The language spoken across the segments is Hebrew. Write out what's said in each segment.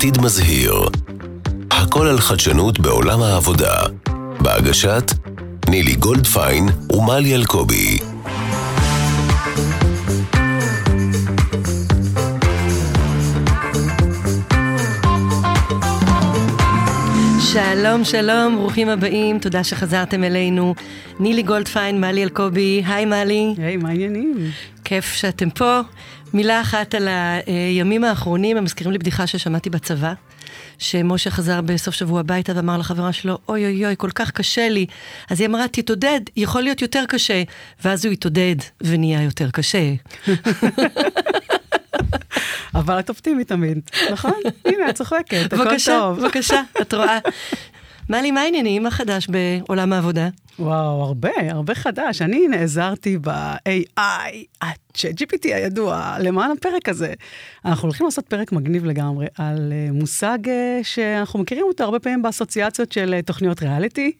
עתיד מזהיר. הכל על חדשנות בעולם העבודה. בהגשת נילי גולדפיין ומלי אלקובי. שלום, שלום, ברוכים הבאים, תודה שחזרתם אלינו. נילי גולדפיין, מלי אלקובי, היי מלי. היי, מה העניינים? כיף שאתם פה. מילה אחת על הימים האחרונים, הם מזכירים לי בדיחה ששמעתי בצבא, שמשה חזר בסוף שבוע הביתה ואמר לחברה שלו, אוי אוי אוי, כל כך קשה לי. אז היא אמרה, תתעודד, יכול להיות יותר קשה. ואז הוא התעודד ונהיה יותר קשה. אבל את אופטימית תמיד, נכון? הנה, את צוחקת, הכל טוב. בבקשה, בבקשה, את רואה. מלי, מה העניינים? מה חדש בעולם העבודה? וואו, הרבה, הרבה חדש. אני נעזרתי ב-AI, ה-GPT הידוע, למען הפרק הזה. אנחנו הולכים לעשות פרק מגניב לגמרי על אה, מושג אה, שאנחנו מכירים אותו הרבה פעמים באסוציאציות של אה, תוכניות ריאליטי.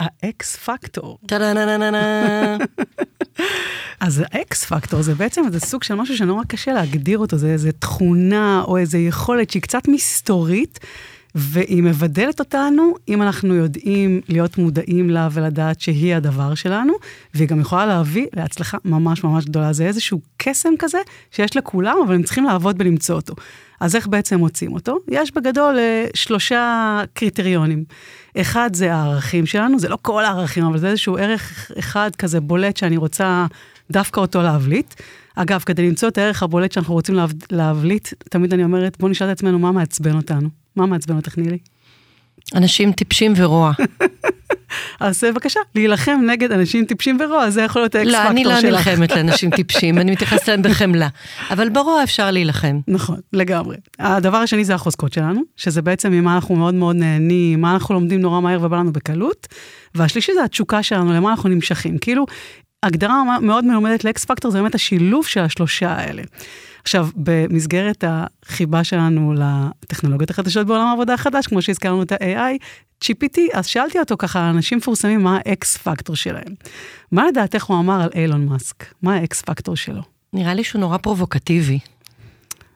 ה X factor. טה-דה-נה-נה-נה. אז ה X factor זה בעצם איזה סוג של משהו שנורא קשה להגדיר אותו, זה איזה תכונה או איזה יכולת שהיא קצת מסתורית, והיא מבדלת אותנו אם אנחנו יודעים להיות מודעים לה ולדעת שהיא הדבר שלנו, והיא גם יכולה להביא להצלחה ממש ממש גדולה. זה איזשהו קסם כזה שיש לכולם, אבל הם צריכים לעבוד בלמצוא אותו. אז איך בעצם מוצאים אותו? יש בגדול אה, שלושה קריטריונים. אחד זה הערכים שלנו, זה לא כל הערכים, אבל זה איזשהו ערך אחד כזה בולט שאני רוצה דווקא אותו להבליט. אגב, כדי למצוא את הערך הבולט שאנחנו רוצים להבליט, תמיד אני אומרת, בואו נשאל את עצמנו מה מעצבן אותנו. מה מעצבן אותך, נילי? אנשים טיפשים ורוע. אז בבקשה, להילחם נגד אנשים טיפשים ורוע, זה יכול להיות האקס פקטור שלך. לא, אני לא נלחמת לאנשים טיפשים, אני מתייחסת אליהם בחמלה. אבל ברוע אפשר להילחם. נכון, לגמרי. הדבר השני זה החוזקות שלנו, שזה בעצם ממה אנחנו מאוד מאוד נהנים, מה אנחנו לומדים נורא מהר ובא לנו בקלות. והשלישי זה התשוקה שלנו, למה אנחנו נמשכים. כאילו, הגדרה מאוד מלומדת לאקס פקטור זה באמת השילוב של השלושה האלה. עכשיו, במסגרת החיבה שלנו לטכנולוגיות החדשות בעולם העבודה החדש, כמו שהזכרנו את ה-AI, GPT, אז שאלתי אותו ככה, אנשים מפורסמים, מה ה X factor שלהם. מה לדעתך הוא אמר על אילון מאסק? מה ה X factor שלו? נראה לי שהוא נורא פרובוקטיבי.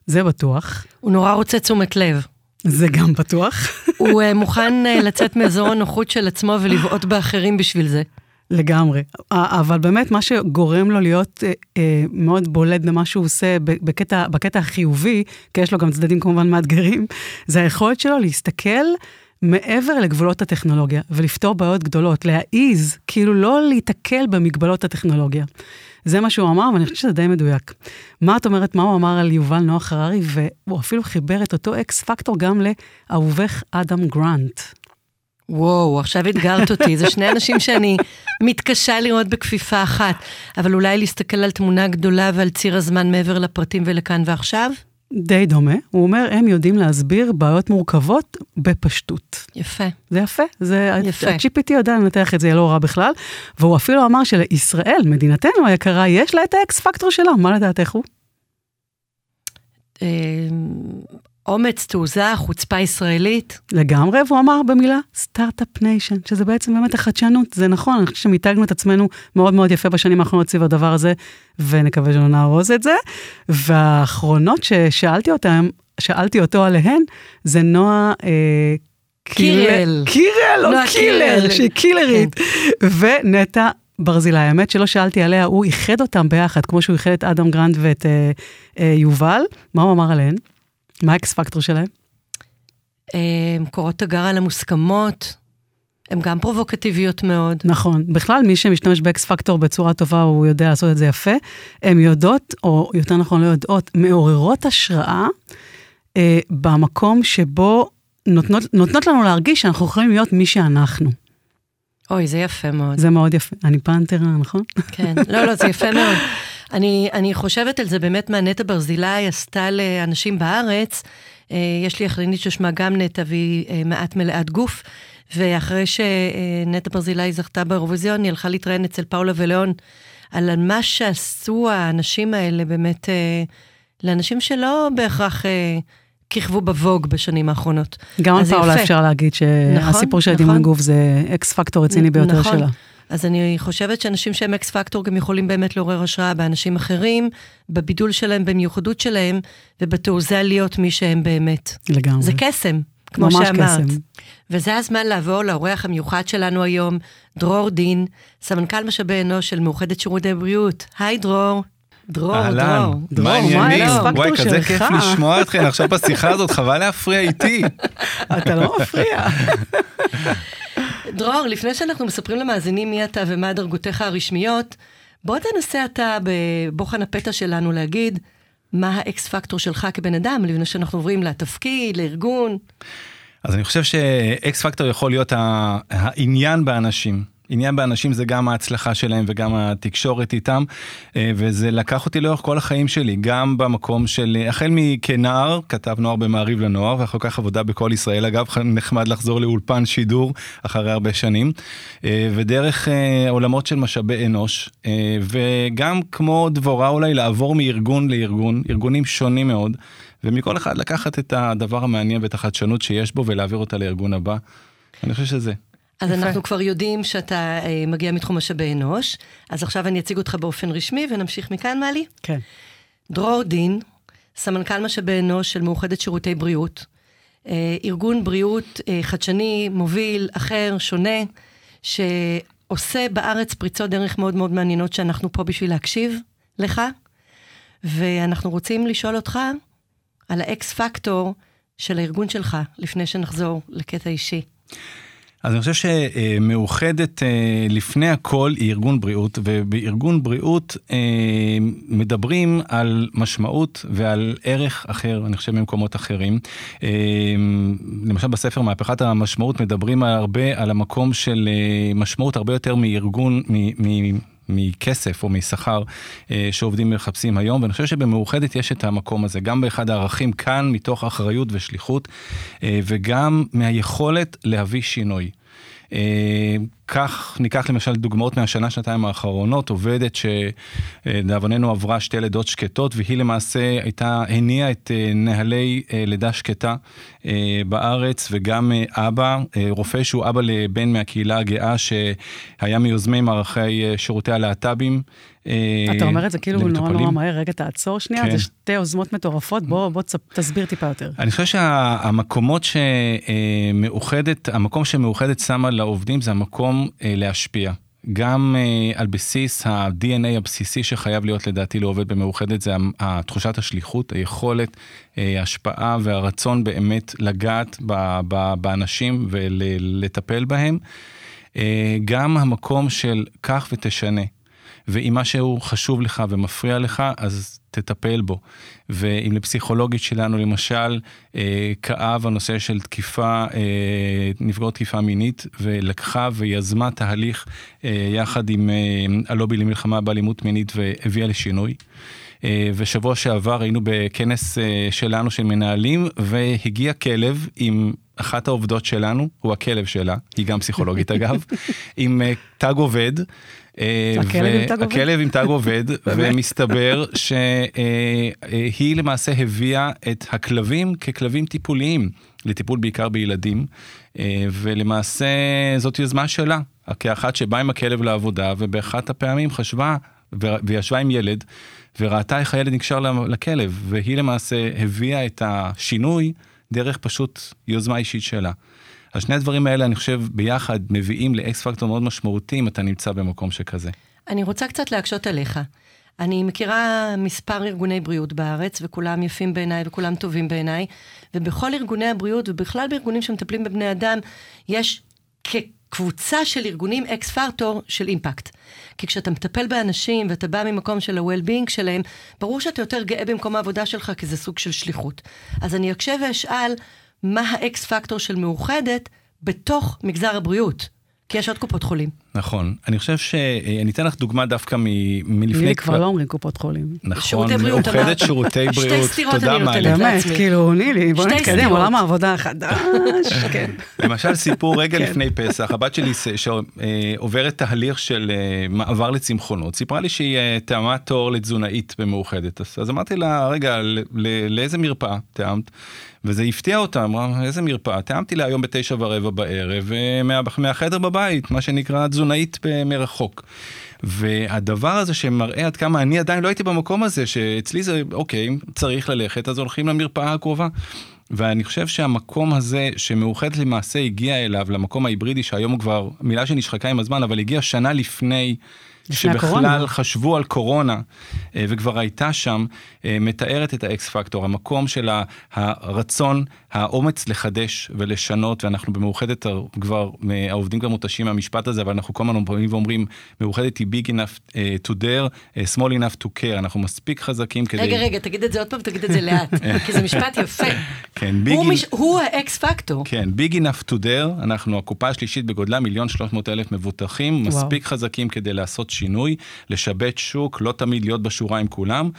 זה בטוח. הוא נורא רוצה תשומת לב. זה גם בטוח. הוא אה, מוכן אה, לצאת מאזור הנוחות של עצמו ולבעוט באחרים בשביל זה. לגמרי. אבל באמת מה שגורם לו להיות אה, אה, מאוד בולט במה שהוא עושה בקטע, בקטע החיובי, כי יש לו גם צדדים כמובן מאתגרים, זה היכולת שלו להסתכל מעבר לגבולות הטכנולוגיה ולפתור בעיות גדולות, להעיז, כאילו לא להיתקל במגבלות הטכנולוגיה. זה מה שהוא אמר, ואני חושבת שזה די מדויק. מה את אומרת, מה הוא אמר על יובל נוח הררי, והוא אפילו חיבר את אותו אקס פקטור גם לאהובך אדם גרנט. וואו, עכשיו אתגרת אותי. זה שני אנשים שאני מתקשה לראות בכפיפה אחת, אבל אולי להסתכל על תמונה גדולה ועל ציר הזמן מעבר לפרטים ולכאן ועכשיו? די דומה. הוא אומר, הם יודעים להסביר בעיות מורכבות בפשטות. יפה. זה יפה. זה, יפה. ה-GPT יודע לנתח את זה, לא רע בכלל. והוא אפילו אמר שלישראל, מדינתנו היקרה, יש לה את ה X factor שלה. מה לדעתך הוא? אומץ, תעוזה, חוצפה ישראלית. לגמרי, והוא אמר במילה start-up nation, שזה בעצם באמת החדשנות, זה נכון, אני חושבת שמיתגנו את עצמנו מאוד מאוד יפה בשנים האחרונות סביב הדבר הזה, ונקווה שלא נהרוס את זה. והאחרונות ששאלתי אותם, שאלתי אותו עליהן, זה נועה... אה, קירל. קירל, או קילר, שהיא קילרית. כן. ונטע ברזילי, האמת שלא שאלתי עליה, הוא איחד אותם ביחד, כמו שהוא איחד את אדם גרנט ואת אה, אה, יובל. מה הוא אמר עליהן? מה ה X factor שלהם? הם קורות תגר על המוסכמות, הן גם פרובוקטיביות מאוד. נכון, בכלל מי שמשתמש באקס פקטור בצורה טובה, הוא יודע לעשות את זה יפה. הן יודעות, או יותר נכון לא יודעות, מעוררות השראה אה, במקום שבו נותנות, נותנות לנו להרגיש שאנחנו יכולים להיות מי שאנחנו. אוי, זה יפה מאוד. זה מאוד יפה. אני פנתרה, נכון? כן, לא, לא, זה יפה מאוד. אני, אני חושבת על זה באמת מה נטע ברזילי עשתה לאנשים בארץ. אה, יש לי אחיינית ששמה גם נטע והיא אה, מעט מלאת גוף, ואחרי שנטע ברזילי זכתה באירוויזיון, היא הלכה להתראיין אצל פאולה ולאון על מה שעשו האנשים האלה באמת אה, לאנשים שלא בהכרח... כיכבו בווג בשנים האחרונות. גם על פאולה אפשר להגיד שהסיפור נכון, של נכון. דימוי גוף זה X factor רציני ביותר נכון. שלה. אז אני חושבת שאנשים שהם X factor גם יכולים באמת לעורר השראה באנשים אחרים, בבידול שלהם, במיוחדות שלהם, ובתעוזה להיות מי שהם באמת. לגמרי. זה קסם, כמו ממש שאמרת. קסם. וזה הזמן לעבור לאורח המיוחד שלנו היום, דרור דין, סמנכ"ל משאבי אנוש של מאוחדת שירותי בריאות. היי דרור. דרור, אהלן, דרור. דרור, מה העניינים? וואי, כזה שלך? כיף לשמוע אתכם עכשיו בשיחה הזאת, חבל להפריע איתי. אתה לא מפריע. דרור, לפני שאנחנו מספרים למאזינים מי אתה ומה דרגותיך הרשמיות, בוא תנסה אתה בבוחן הפתע שלנו להגיד מה האקס פקטור שלך כבן אדם, לפני שאנחנו עוברים לתפקיד, לארגון. אז אני חושב שאקס פקטור יכול להיות העניין באנשים. עניין באנשים זה גם ההצלחה שלהם וגם התקשורת איתם, אה, וזה לקח אותי לאורך כל החיים שלי, גם במקום של, אה, החל מכנער, כתב נוער במעריב לנוער, ואחר כך עבודה בכל ישראל, אגב, נחמד לחזור לאולפן שידור אחרי הרבה שנים, אה, ודרך עולמות של משאבי אנוש, וגם כמו דבורה אולי לעבור מארגון לארגון, ארגונים שונים מאוד, ומכל אחד לקחת את הדבר המעניין ואת החדשנות שיש בו ולהעביר אותה לארגון הבא. אני חושב שזה. אז יפה. אנחנו כבר יודעים שאתה אה, מגיע מתחום משאבי אנוש, אז עכשיו אני אציג אותך באופן רשמי ונמשיך מכאן, מלי. כן. דרור דין, סמנכ"ל משאבי אנוש של מאוחדת שירותי בריאות. אה, ארגון בריאות אה, חדשני, מוביל, אחר, שונה, שעושה בארץ פריצות דרך מאוד מאוד מעניינות שאנחנו פה בשביל להקשיב לך, ואנחנו רוצים לשאול אותך על האקס פקטור של הארגון שלך, לפני שנחזור לקטע אישי. אז אני חושב שמאוחדת אה, לפני הכל היא ארגון בריאות, ובארגון בריאות אה, מדברים על משמעות ועל ערך אחר, אני חושב ממקומות אחרים. אה, למשל בספר מהפכת המשמעות מדברים הרבה על המקום של משמעות הרבה יותר מארגון. מ מכסף או משכר אה, שעובדים מחפשים היום, ואני חושב שבמאוחדת יש את המקום הזה, גם באחד הערכים כאן, מתוך אחריות ושליחות, אה, וגם מהיכולת להביא שינוי. כך ניקח למשל דוגמאות מהשנה שנתיים האחרונות עובדת שלדאבוננו עברה שתי לידות שקטות והיא למעשה הייתה הניעה את אה, נהלי אה, לידה שקטה אה, בארץ וגם אבא רופא שהוא אבא לבן מהקהילה הגאה שהיה מיוזמי מערכי שירותי הלהט"בים. אתה אומר את זה כאילו נורא. נורא מהר, רגע תעצור שנייה, כן. זה שתי יוזמות מטורפות, בוא תסביר טיפה יותר. אני חושב שהמקומות שמאוחדת, המקום שמאוחדת שמה לעובדים זה המקום אה, להשפיע. גם אה, על בסיס ה-DNA הבסיסי שחייב להיות לדעתי לעובד במאוחדת, זה תחושת השליחות, היכולת, אה, ההשפעה והרצון באמת לגעת ב- ב- באנשים ולטפל בהם. אה, גם המקום של קח ותשנה. ואם משהו חשוב לך ומפריע לך, אז תטפל בו. ואם לפסיכולוגית שלנו, למשל, אה, כאב הנושא של תקיפה, אה, נפגעות תקיפה מינית, ולקחה ויזמה תהליך אה, יחד עם אה, הלובי למלחמה באלימות מינית והביאה לשינוי. אה, ושבוע שעבר היינו בכנס אה, שלנו של מנהלים, והגיע כלב עם אחת העובדות שלנו, הוא הכלב שלה, היא גם פסיכולוגית אגב, עם אה, תג עובד. אה, הכלב עם תג עובד? ומסתבר שהיא למעשה הביאה את הכלבים ככלבים טיפוליים, לטיפול בעיקר בילדים, אה, ולמעשה זאת יוזמה שלה, כאחת שבאה עם הכלב לעבודה, ובאחת הפעמים חשבה, וישבה עם ילד, וראתה איך הילד נקשר לכלב, והיא למעשה הביאה את השינוי דרך פשוט יוזמה אישית שלה. אז שני הדברים האלה, אני חושב, ביחד מביאים לאקס פקטור מאוד משמעותי אם אתה נמצא במקום שכזה. אני רוצה קצת להקשות עליך. אני מכירה מספר ארגוני בריאות בארץ, וכולם יפים בעיניי וכולם טובים בעיניי, ובכל ארגוני הבריאות, ובכלל בארגונים שמטפלים בבני אדם, יש כקבוצה של ארגונים אקס פקטור של אימפקט. כי כשאתה מטפל באנשים ואתה בא ממקום של ה-well-being שלהם, ברור שאתה יותר גאה במקום העבודה שלך, כי זה סוג של שליחות. אז אני אקשה ואשאל, מה האקס פקטור של מאוחדת בתוך מגזר הבריאות? כי יש עוד קופות חולים. נכון. אני חושב שאני אתן לך דוגמה דווקא מ- מלפני... לי כבר לא אומרים קופות חולים. נכון, שירותי בריאות, מאוחדת. שירותי שתי בריאות. סתירות תודה, אני נותנת. לה. באמת, לעצמי. כאילו, נילי, בוא שתי נתקדם, סתירות. עולם העבודה החדש, כן. למשל סיפור רגע כן. לפני פסח, הבת שלי ש- שעוברת תהליך של אה, מעבר לצמחונות, סיפרה לי שהיא אה, תאמה תור לתזונאית במאוחדת. אז, אז אמרתי לה, רגע, לאיזה מרפאה תאמת? וזה הפתיע אותה, אמרה, איזה מרפאה? תאמתי לה היום בתשע ורבע בערב, אה, מה, מהחדר בבית, מה שנקרא תזונאית. תזונאית מרחוק. והדבר הזה שמראה עד כמה אני עדיין לא הייתי במקום הזה, שאצלי זה, אוקיי, צריך ללכת, אז הולכים למרפאה הקרובה. ואני חושב שהמקום הזה שמאוחדת למעשה הגיע אליו, למקום ההיברידי שהיום הוא כבר מילה שנשחקה עם הזמן, אבל הגיע שנה לפני שבכלל הקורונה. חשבו על קורונה אה, וכבר הייתה שם, אה, מתארת את האקס פקטור, המקום של הרצון, האומץ לחדש ולשנות, ואנחנו במאוחדת כבר, העובדים כבר מותשים מהמשפט הזה, אבל אנחנו כל הזמן באים ואומרים, מאוחדת היא big enough אה, to dare, small enough to care, אנחנו מספיק חזקים כדי... רגע, רגע, תגיד את זה עוד פעם, תגיד את זה לאט, כי זה משפט יפה. כן, ביג... הוא, מש... הוא האקס פקטור. כן, big enough to dare, אנחנו הקופה השלישית בגודלה, מיליון שלוש מאות אלף מבוטחים, מספיק חזקים כדי לעשות שינוי, לשבץ שוק, לא תמיד להיות בשורה עם כולם,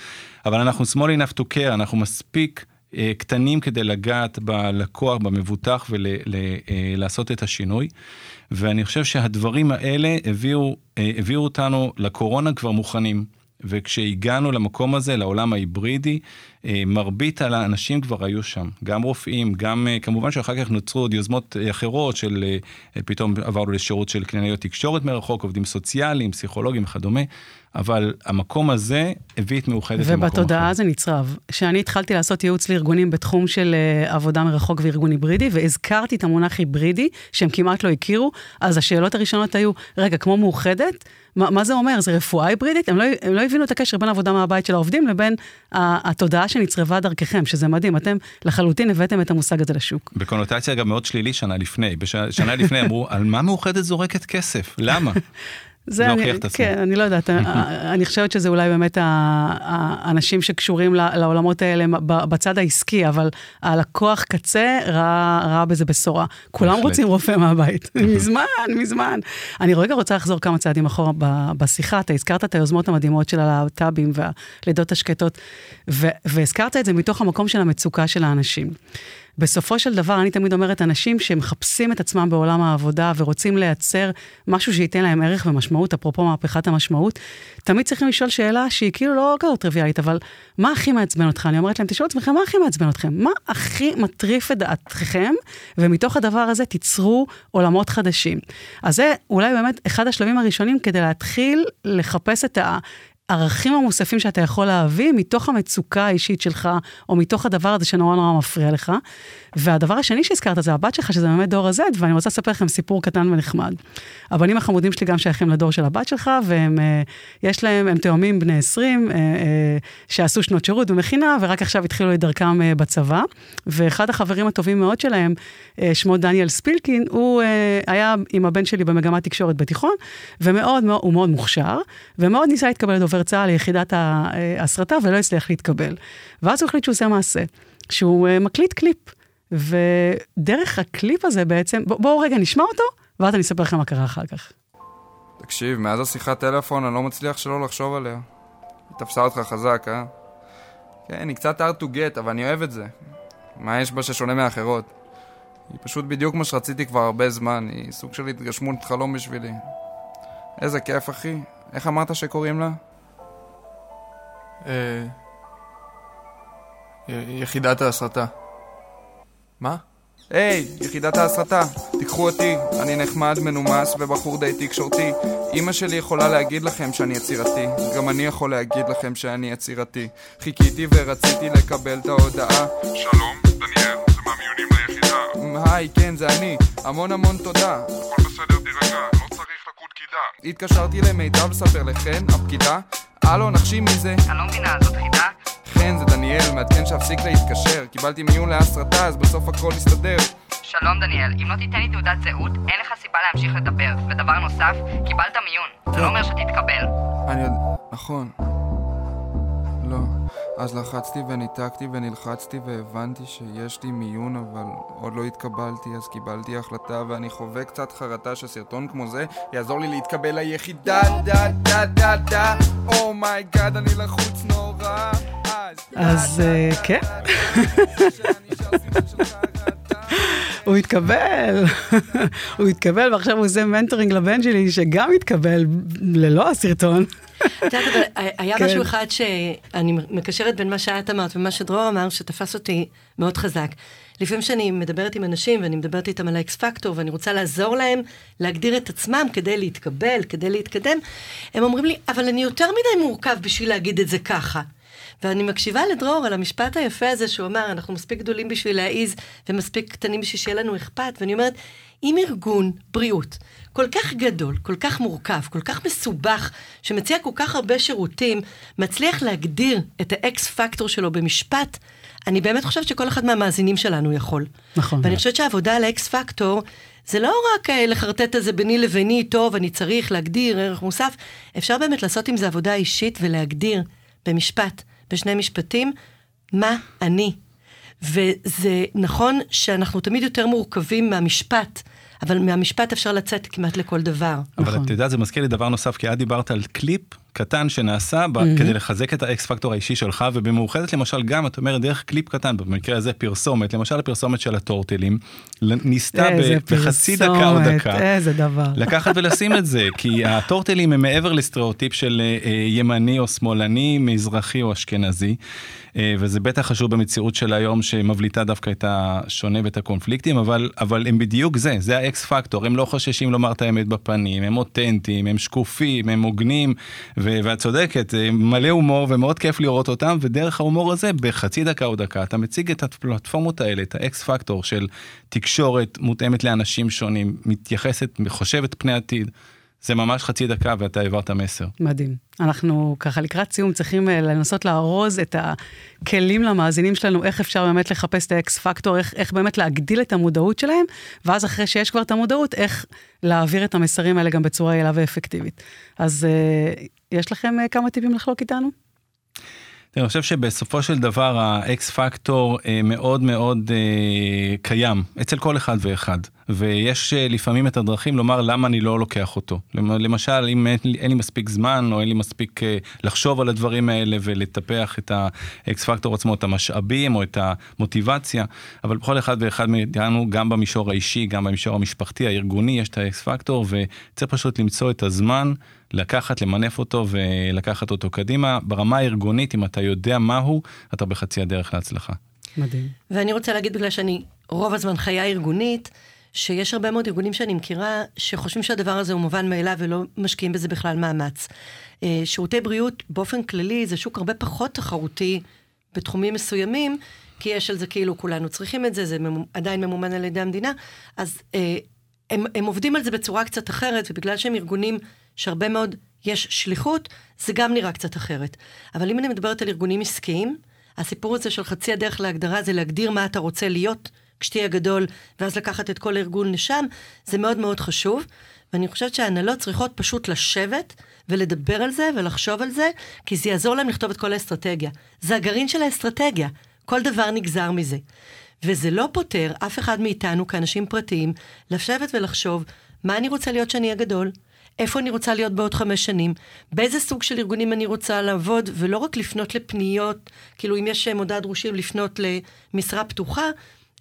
אבל אנחנו small enough to care, אנחנו מספיק אה, קטנים כדי לגעת בלקוח, במבוטח ולעשות אה, את השינוי. ואני חושב שהדברים האלה הביאו, אה, הביאו אותנו לקורונה כבר מוכנים. וכשהגענו למקום הזה, לעולם ההיברידי, מרבית האנשים כבר היו שם, גם רופאים, גם אה, כמובן שאחר כך נוצרו עוד יוזמות אה, אחרות של פתאום עברנו לשירות של קלינאיות תקשורת מרחוק, עובדים סוציאליים, פסיכולוגים וכדומה, אבל המקום הזה הביא את מאוחדת למקום אחר. ובתודעה זה נצרב. כשאני התחלתי לעשות ייעוץ לארגונים בתחום של עבודה מרחוק וארגון היברידי, והזכרתי את המונח היברידי, שהם כמעט לא הכירו, אז השאלות הראשונות היו, רגע, כמו מאוחדת? מה, מה זה אומר? זה רפואה היברידית? הם לא, הם לא הבינו את הקשר בין עבודה מהבית של העובדים לבין התודעה שנצרבה דרככם, שזה מדהים. אתם לחלוטין הבאתם את המושג הזה לשוק. בקונוטציה גם מאוד שלילי שנה לפני. שנה לפני אמרו, על מה מאוחדת זורקת כסף? למה? זה אני, כן, אני לא יודעת, אני חושבת שזה אולי באמת האנשים שקשורים לעולמות האלה בצד העסקי, אבל הלקוח קצה ראה, ראה בזה בשורה. כולם רוצים רופא מהבית, מזמן, מזמן. אני רגע רוצה לחזור כמה צעדים אחורה בשיחה, אתה הזכרת את היוזמות המדהימות של הלהט"בים והלידות השקטות, והזכרת את זה מתוך המקום של המצוקה של האנשים. בסופו של דבר, אני תמיד אומרת, אנשים שמחפשים את עצמם בעולם העבודה ורוצים לייצר משהו שייתן להם ערך ומשמעות, אפרופו מהפכת המשמעות, תמיד צריכים לשאול שאלה שהיא כאילו לא כזאת טריוויאלית, אבל מה הכי מעצבן אותך? אני אומרת להם, תשאלו עצמכם, מה הכי מעצבן אתכם? מה הכי מטריף את דעתכם? ומתוך הדבר הזה תיצרו עולמות חדשים. אז זה אולי באמת אחד השלבים הראשונים כדי להתחיל לחפש את ה... הערכים המוספים שאתה יכול להביא מתוך המצוקה האישית שלך, או מתוך הדבר הזה שנורא נורא מפריע לך. והדבר השני שהזכרת זה הבת שלך, שזה באמת דור ה-Z, ואני רוצה לספר לכם סיפור קטן ונחמד. הבנים החמודים שלי גם שייכים לדור של הבת שלך, והם, אה, יש להם, הם תאומים בני 20, אה, אה, שעשו שנות שירות במכינה, ורק עכשיו התחילו את דרכם בצבא. ואחד החברים הטובים מאוד שלהם, שמו דניאל ספילקין, הוא היה עם הבן שלי במגמת תקשורת בתיכון, ומאוד, מאוד, הוא מאוד מוכשר, ומאוד ניסה להתקבל לדובר צה"ל ליחידת ההסרטה, ולא הצליח להתקבל. ואז הוא החליט שהוא עושה מעשה, שהוא מקליט קליפ. ודרך הקליפ הזה בעצם, בואו בוא רגע נשמע אותו, ואז אני אספר לכם מה קרה אחר כך. תקשיב, מאז השיחת טלפון אני לא מצליח שלא לחשוב עליה. היא תפסה אותך חזק, אה? כן, היא קצת hard to get, אבל אני אוהב את זה. מה יש בה ששונה מאחרות? היא פשוט בדיוק מה שרציתי כבר הרבה זמן, היא סוג של התגשמות חלום בשבילי. איזה כיף, אחי. איך אמרת שקוראים לה? אה... יחידת ההסרטה. מה? היי, hey, יחידת ההסרטה, תיקחו אותי, אני נחמד, מנומס ובחור די תקשורתי. אמא שלי יכולה להגיד לכם שאני יצירתי, גם אני יכול להגיד לכם שאני יצירתי. חיכיתי ורציתי לקבל את ההודעה. שלום, דניאל, זה מהמיונים ליחידה. היי, כן, זה אני, המון המון תודה. הכל בסדר, תירגע, לא צריך לקוד קידה. התקשרתי למיטב לספר לכן, הפקידה. הלו, נחשי מי זה? אני לא מבינה, זאת חידה? כן, זה דניאל, מעדכן שאפסיק להתקשר. קיבלתי מיון להסרטה, אז בסוף הכל יסתדר. שלום דניאל, אם לא תיתן לי תעודת זהות, אין לך סיבה להמשיך לדבר. ודבר נוסף, קיבלת מיון. זה לא אומר שתתקבל. אני יודע, נכון. לא. אז לחצתי וניתקתי ונלחצתי והבנתי שיש לי מיון אבל עוד לא התקבלתי אז קיבלתי החלטה ואני חווה קצת חרטה שסרטון כמו זה יעזור לי להתקבל ליחידה דה דה דה דה oh my god אני לחוץ נורא אז כן הוא התקבל, הוא התקבל, ועכשיו הוא עושה מנטורינג לבן שלי, שגם התקבל ללא הסרטון. את יודעת, אבל היה כן. משהו אחד שאני מקשרת בין מה שאת אמרת ומה שדרור אמר, שתפס אותי מאוד חזק. לפעמים כשאני מדברת עם אנשים ואני מדברת איתם על ה X factor ואני רוצה לעזור להם להגדיר את עצמם כדי להתקבל, כדי להתקדם, הם אומרים לי, אבל אני יותר מדי מורכב בשביל להגיד את זה ככה. ואני מקשיבה לדרור על המשפט היפה הזה שהוא אמר, אנחנו מספיק גדולים בשביל להעיז ומספיק קטנים בשביל שיהיה לנו אכפת, ואני אומרת, אם ארגון בריאות כל כך גדול, כל כך מורכב, כל כך מסובך, שמציע כל כך הרבה שירותים, מצליח להגדיר את ה X factor שלו במשפט, אני באמת חושבת שכל אחד מהמאזינים שלנו יכול. נכון. ואני חושבת שהעבודה על ה X factor, זה לא רק אה, לחרטט את זה ביני לביני, טוב, אני צריך להגדיר ערך מוסף, אפשר באמת לעשות עם זה עבודה אישית ולהגדיר במשפט, בשני משפטים, מה אני. וזה נכון שאנחנו תמיד יותר מורכבים מהמשפט, אבל מהמשפט אפשר לצאת כמעט לכל דבר. אבל נכון. את יודעת, זה מזכיר לי דבר נוסף, כי את דיברת על קליפ קטן שנעשה ב- כדי לחזק את ה X factor האישי שלך, ובמאוחדת למשל גם, את אומרת, דרך קליפ קטן, במקרה הזה פרסומת, למשל הפרסומת של הטורטלים, ניסתה ב- בחצי דקה או דקה. איזה דבר. לקחת ולשים את זה, כי הטורטלים הם מעבר לסטריאוטיפ של אה, ימני או שמאלני, מזרחי או אשכנזי, אה, וזה בטח חשוב במציאות של היום שמבליטה דווקא את השונה ואת הקונפליקטים, אבל, אבל הם בדיוק זה, זה ה X factor, הם לא חוששים לומר את האמת בפנים, הם אותנטיים, הם שקופים, הם הוגנים, ואת צודקת, אה, מלא הומור ומאוד כיף לראות אותם, ודרך ההומור הזה, בחצי דקה או דקה, אתה מציג את הפלטפורמות האלה, את ה X factor של תקשורת מותאמת לאנשים שונים, מתייחסת, חושבת פני עתיד. זה ממש חצי דקה ואתה העברת מסר. מדהים. אנחנו ככה לקראת סיום צריכים אה, לנסות לארוז את הכלים למאזינים שלנו, איך אפשר באמת לחפש את ה X factor, איך, איך באמת להגדיל את המודעות שלהם, ואז אחרי שיש כבר את המודעות, איך להעביר את המסרים האלה גם בצורה יעילה ואפקטיבית. אז אה, יש לכם אה, כמה טיפים לחלוק איתנו? אני חושב שבסופו של דבר ה X factor אה, מאוד מאוד אה, קיים אצל כל אחד ואחד, ויש אה, לפעמים את הדרכים לומר למה אני לא לוקח אותו. למ- למשל, אם אין לי, אין לי מספיק זמן או אין לי מספיק אה, לחשוב על הדברים האלה ולטפח את ה X factor עצמו, את המשאבים או את המוטיבציה, אבל בכל אחד ואחד מאיתנו, גם במישור האישי, גם במישור המשפחתי, הארגוני, יש את ה X factor, וצריך פשוט למצוא את הזמן. לקחת, למנף אותו ולקחת אותו קדימה. ברמה הארגונית, אם אתה יודע מהו, אתה בחצי הדרך להצלחה. מדהים. ואני רוצה להגיד, בגלל שאני רוב הזמן חיה ארגונית, שיש הרבה מאוד ארגונים שאני מכירה, שחושבים שהדבר הזה הוא מובן מאליו ולא משקיעים בזה בכלל מאמץ. אה, שירותי בריאות באופן כללי זה שוק הרבה פחות תחרותי בתחומים מסוימים, כי יש על זה כאילו כולנו צריכים את זה, זה עדיין ממומן על ידי המדינה, אז אה, הם, הם עובדים על זה בצורה קצת אחרת, ובגלל שהם ארגונים שהרבה מאוד יש שליחות, זה גם נראה קצת אחרת. אבל אם אני מדברת על ארגונים עסקיים, הסיפור הזה של חצי הדרך להגדרה זה להגדיר מה אתה רוצה להיות כשתהיה גדול, ואז לקחת את כל הארגון לשם, זה מאוד מאוד חשוב. ואני חושבת שההנהלות צריכות פשוט לשבת ולדבר על זה ולחשוב על זה, כי זה יעזור להם לכתוב את כל האסטרטגיה. זה הגרעין של האסטרטגיה, כל דבר נגזר מזה. וזה לא פותר אף אחד מאיתנו כאנשים פרטיים לשבת ולחשוב מה אני רוצה להיות כשאני אהיה גדול, איפה אני רוצה להיות בעוד חמש שנים, באיזה סוג של ארגונים אני רוצה לעבוד, ולא רק לפנות לפניות, כאילו אם יש מודעה דרושים לפנות למשרה פתוחה,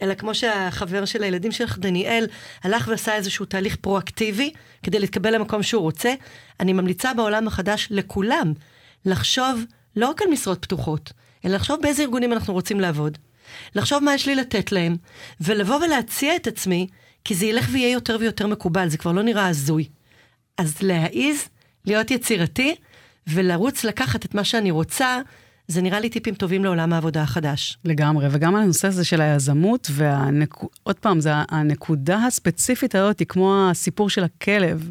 אלא כמו שהחבר של הילדים שלך, דניאל, הלך ועשה איזשהו תהליך פרואקטיבי כדי להתקבל למקום שהוא רוצה, אני ממליצה בעולם החדש לכולם לחשוב לא רק על משרות פתוחות, אלא לחשוב באיזה ארגונים אנחנו רוצים לעבוד. לחשוב מה יש לי לתת להם, ולבוא ולהציע את עצמי, כי זה ילך ויהיה יותר ויותר מקובל, זה כבר לא נראה הזוי. אז להעיז, להיות יצירתי, ולרוץ לקחת את מה שאני רוצה, זה נראה לי טיפים טובים לעולם העבודה החדש. לגמרי, וגם על הנושא הזה של היזמות, ועוד פעם, זה הנקודה הספציפית הזאת היא כמו הסיפור של הכלב,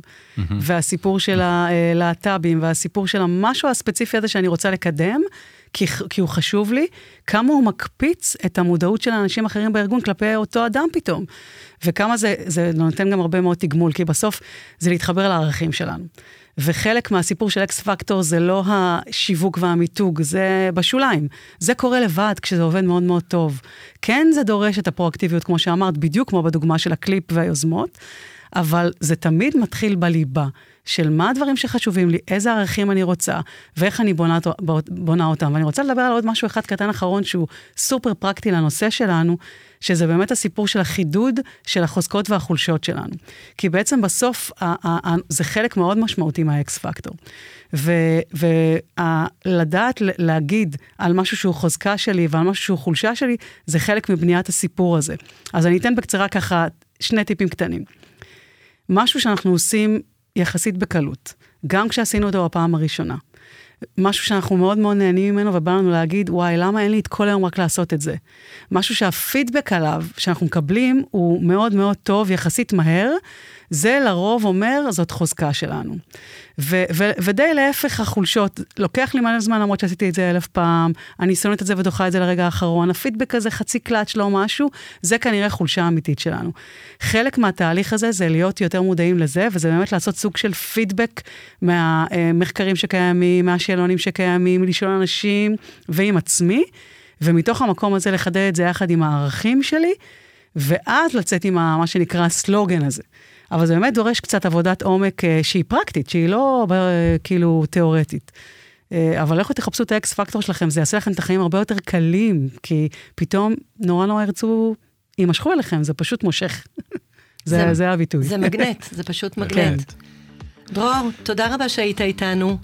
והסיפור של הלהט"בים, והסיפור של המשהו הספציפי הזה שאני רוצה לקדם, כי, כי הוא חשוב לי, כמה הוא מקפיץ את המודעות של אנשים אחרים בארגון כלפי אותו אדם פתאום. וכמה זה, זה נותן גם הרבה מאוד תגמול, כי בסוף זה להתחבר לערכים שלנו. וחלק מהסיפור של אקס פקטור זה לא השיווק והמיתוג, זה בשוליים. זה קורה לבד כשזה עובד מאוד מאוד טוב. כן, זה דורש את הפרואקטיביות, כמו שאמרת, בדיוק כמו בדוגמה של הקליפ והיוזמות, אבל זה תמיד מתחיל בליבה. של מה הדברים שחשובים לי, איזה ערכים אני רוצה, ואיך אני בונה, בונה אותם. ואני רוצה לדבר על עוד משהו אחד קטן אחרון שהוא סופר פרקטי לנושא שלנו, שזה באמת הסיפור של החידוד של החוזקות והחולשות שלנו. כי בעצם בסוף זה חלק מאוד משמעותי מהאקס פקטור. ולדעת להגיד על משהו שהוא חוזקה שלי ועל משהו שהוא חולשה שלי, זה חלק מבניית הסיפור הזה. אז אני אתן בקצרה ככה שני טיפים קטנים. משהו שאנחנו עושים יחסית בקלות, גם כשעשינו אותו בפעם הראשונה. משהו שאנחנו מאוד מאוד נהנים ממנו ובא לנו להגיד, וואי, למה אין לי את כל היום רק לעשות את זה? משהו שהפידבק עליו, שאנחנו מקבלים, הוא מאוד מאוד טוב, יחסית מהר, זה לרוב אומר, זאת חוזקה שלנו. ו- ו- ודי להפך החולשות, לוקח לי מלא זמן למרות שעשיתי את זה אלף פעם, אני שונאת את זה ודוחה את זה לרגע האחרון, הפידבק הזה חצי קלאץ' לא משהו, זה כנראה חולשה אמיתית שלנו. חלק מהתהליך הזה זה להיות יותר מודעים לזה, וזה באמת לעשות סוג של פידבק מהמחקרים שקיימים, מהשאלונים שקיימים, לשאול אנשים ועם עצמי, ומתוך המקום הזה לחדד את זה יחד עם הערכים שלי, ואז לצאת עם מה שנקרא הסלוגן הזה. אבל זה באמת דורש קצת עבודת עומק אה, שהיא פרקטית, שהיא לא אה, כאילו תיאורטית. אה, אבל לכו תחפשו את האקס פקטור שלכם, זה יעשה לכם את החיים הרבה יותר קלים, כי פתאום נורא נורא ירצו, יימשכו אליכם, זה פשוט מושך. זה, זה, זה הביטוי. זה מגנט, זה פשוט מגנט. דרור, תודה רבה שהיית איתנו.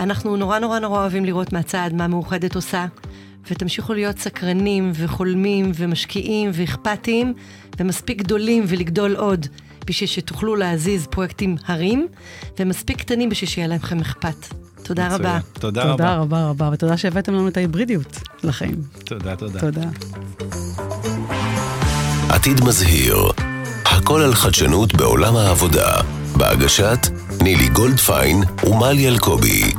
אנחנו נורא נורא נורא אוהבים לראות מהצד מה מאוחדת עושה, ותמשיכו להיות סקרנים וחולמים ומשקיעים ואכפתיים, ומספיק גדולים ולגדול עוד. בשביל שתוכלו להזיז פרויקטים הרים, ומספיק קטנים בשביל שיהיה לכם אכפת. תודה מצוין. רבה. תודה רבה. תודה רבה רבה, ותודה שהבאתם לנו את ההיברידיות לחיים. תודה, תודה. תודה. עתיד מזהיר, הכל על חדשנות בעולם העבודה, בהגשת נילי גולדפיין ומלי אלקובי.